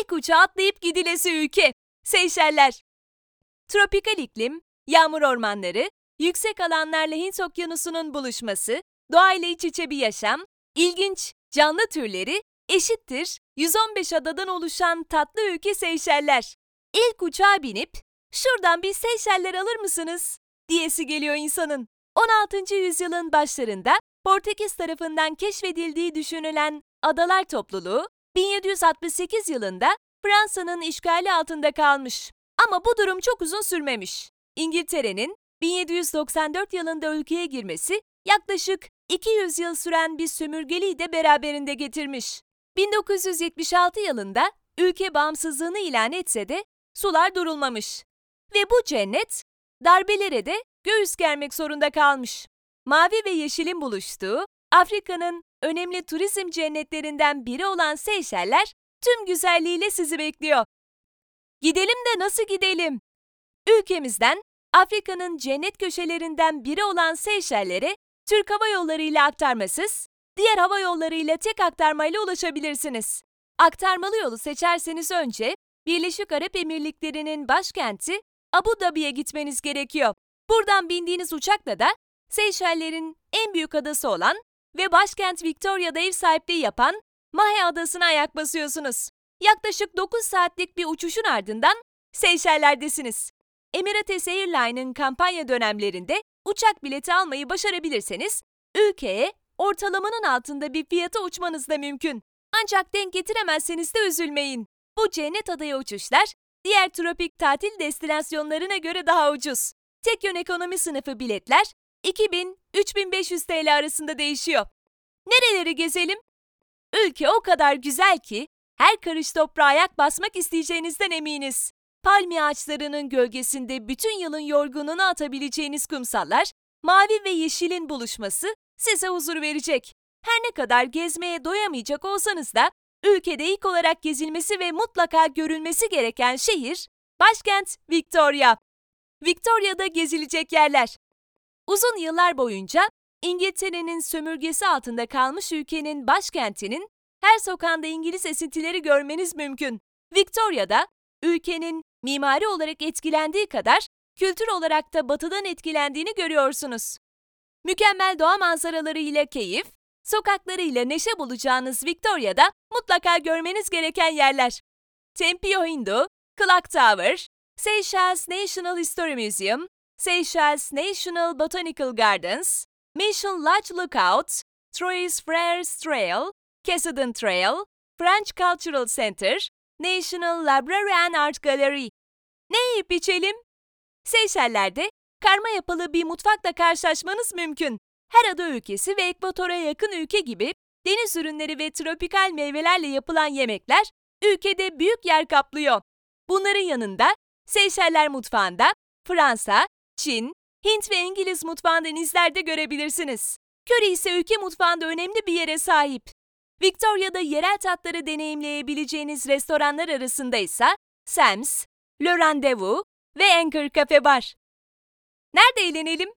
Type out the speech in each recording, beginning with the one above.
İlk uçağa atlayıp gidilesi ülke. Seyşeller. Tropikal iklim, yağmur ormanları, yüksek alanlarla Hint Okyanusu'nun buluşması, doğayla iç içe bir yaşam, ilginç canlı türleri eşittir 115 adadan oluşan tatlı ülke Seyşeller. İlk uçağa binip şuradan bir Seyşeller alır mısınız diyesi geliyor insanın. 16. yüzyılın başlarında Portekiz tarafından keşfedildiği düşünülen adalar topluluğu 1768 yılında Fransa'nın işgali altında kalmış. Ama bu durum çok uzun sürmemiş. İngiltere'nin 1794 yılında ülkeye girmesi yaklaşık 200 yıl süren bir sömürgeliği de beraberinde getirmiş. 1976 yılında ülke bağımsızlığını ilan etse de sular durulmamış. Ve bu cennet darbelere de göğüs germek zorunda kalmış. Mavi ve yeşilin buluştuğu Afrika'nın önemli turizm cennetlerinden biri olan Seyşeller tüm güzelliğiyle sizi bekliyor. Gidelim de nasıl gidelim? Ülkemizden Afrika'nın cennet köşelerinden biri olan Seyşeller'e Türk Hava Yolları ile aktarmasız, diğer hava yollarıyla tek aktarmayla ulaşabilirsiniz. Aktarmalı yolu seçerseniz önce Birleşik Arap Emirlikleri'nin başkenti Abu Dhabi'ye gitmeniz gerekiyor. Buradan bindiğiniz uçakla da Seyşeller'in en büyük adası olan ve başkent Victoria'da ev sahipliği yapan Mahe Adası'na ayak basıyorsunuz. Yaklaşık 9 saatlik bir uçuşun ardından Seyşeller'desiniz. Emirates Airline'ın kampanya dönemlerinde uçak bileti almayı başarabilirseniz ülkeye ortalamanın altında bir fiyata uçmanız da mümkün. Ancak denk getiremezseniz de üzülmeyin. Bu cennet adaya uçuşlar diğer tropik tatil destinasyonlarına göre daha ucuz. Tek yön ekonomi sınıfı biletler 2000-3500 TL arasında değişiyor. Nereleri gezelim? Ülke o kadar güzel ki her karış toprağa ayak basmak isteyeceğinizden eminiz. Palmiye ağaçlarının gölgesinde bütün yılın yorgunluğunu atabileceğiniz kumsallar, mavi ve yeşilin buluşması size huzur verecek. Her ne kadar gezmeye doyamayacak olsanız da ülkede ilk olarak gezilmesi ve mutlaka görülmesi gereken şehir, başkent Victoria. Victoria'da gezilecek yerler. Uzun yıllar boyunca İngiltere'nin sömürgesi altında kalmış ülkenin başkentinin her sokağında İngiliz esintileri görmeniz mümkün. Victoria'da ülkenin mimari olarak etkilendiği kadar kültür olarak da batıdan etkilendiğini görüyorsunuz. Mükemmel doğa manzaraları ile keyif, sokaklarıyla neşe bulacağınız Victoria'da mutlaka görmeniz gereken yerler. Tempio Hindu, Clock Tower, Seychelles National History Museum, Seychelles National Botanical Gardens, Mission Lodge Lookout, Trois Frères Trail, Cassidan Trail, French Cultural Center, National Library and Art Gallery. Ne yiyip içelim? Seyşeller'de karma yapılı bir mutfakla karşılaşmanız mümkün. Her ada ülkesi ve ekvatora yakın ülke gibi deniz ürünleri ve tropikal meyvelerle yapılan yemekler ülkede büyük yer kaplıyor. Bunların yanında Seyşeller mutfağında Fransa, Çin, Hint ve İngiliz mutfağından izler de görebilirsiniz. Köri ise ülke mutfağında önemli bir yere sahip. Victoria'da yerel tatları deneyimleyebileceğiniz restoranlar arasında ise Sam's, Le Rendezvous ve Anchor Cafe var. Nerede eğlenelim?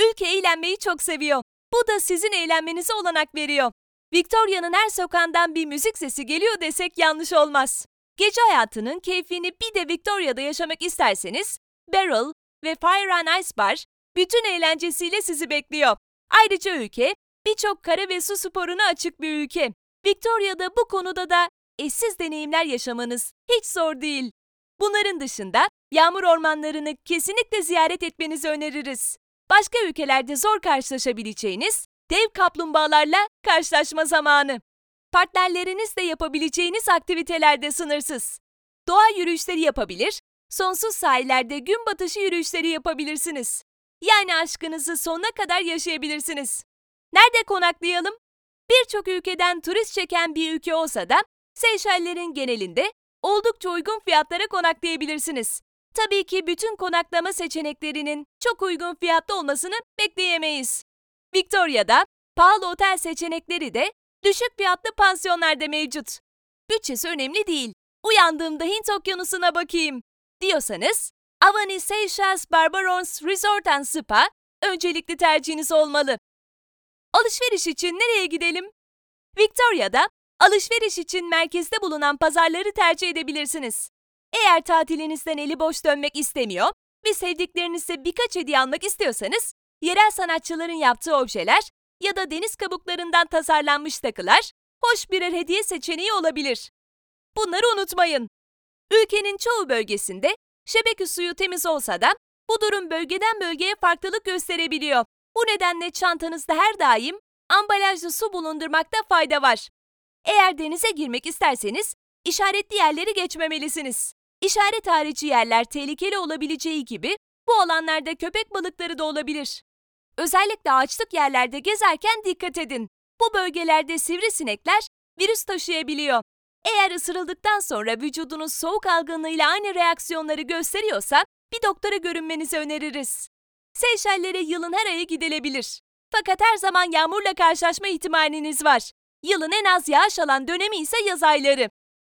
Ülke eğlenmeyi çok seviyor. Bu da sizin eğlenmenize olanak veriyor. Victoria'nın her sokağından bir müzik sesi geliyor desek yanlış olmaz. Gece hayatının keyfini bir de Victoria'da yaşamak isterseniz Barrel ve Fire and Ice Bar bütün eğlencesiyle sizi bekliyor. Ayrıca ülke birçok kara ve su sporuna açık bir ülke. Victoria'da bu konuda da eşsiz deneyimler yaşamanız hiç zor değil. Bunların dışında yağmur ormanlarını kesinlikle ziyaret etmenizi öneririz. Başka ülkelerde zor karşılaşabileceğiniz dev kaplumbağalarla karşılaşma zamanı. Partnerlerinizle yapabileceğiniz aktiviteler de sınırsız. Doğa yürüyüşleri yapabilir, sonsuz sahillerde gün batışı yürüyüşleri yapabilirsiniz. Yani aşkınızı sonuna kadar yaşayabilirsiniz. Nerede konaklayalım? Birçok ülkeden turist çeken bir ülke olsa da Seyşellerin genelinde oldukça uygun fiyatlara konaklayabilirsiniz. Tabii ki bütün konaklama seçeneklerinin çok uygun fiyatlı olmasını bekleyemeyiz. Victoria'da pahalı otel seçenekleri de düşük fiyatlı pansiyonlarda mevcut. Bütçesi önemli değil. Uyandığımda Hint okyanusuna bakayım diyorsanız Avani Seychelles Barbarons Resort and Spa öncelikli tercihiniz olmalı. Alışveriş için nereye gidelim? Victoria'da Alışveriş için merkezde bulunan pazarları tercih edebilirsiniz. Eğer tatilinizden eli boş dönmek istemiyor ve sevdiklerinize birkaç hediye almak istiyorsanız, yerel sanatçıların yaptığı objeler ya da deniz kabuklarından tasarlanmış takılar hoş birer hediye seçeneği olabilir. Bunları unutmayın. Ülkenin çoğu bölgesinde şebeke suyu temiz olsa da bu durum bölgeden bölgeye farklılık gösterebiliyor. Bu nedenle çantanızda her daim ambalajlı su bulundurmakta fayda var. Eğer denize girmek isterseniz işaretli yerleri geçmemelisiniz. İşaret harici yerler tehlikeli olabileceği gibi bu alanlarda köpek balıkları da olabilir. Özellikle ağaçlık yerlerde gezerken dikkat edin. Bu bölgelerde sivrisinekler virüs taşıyabiliyor. Eğer ısırıldıktan sonra vücudunuz soğuk algınlığıyla aynı reaksiyonları gösteriyorsa bir doktora görünmenizi öneririz. Seyşellere yılın her ayı gidilebilir. Fakat her zaman yağmurla karşılaşma ihtimaliniz var. Yılın en az yağış alan dönemi ise yaz ayları.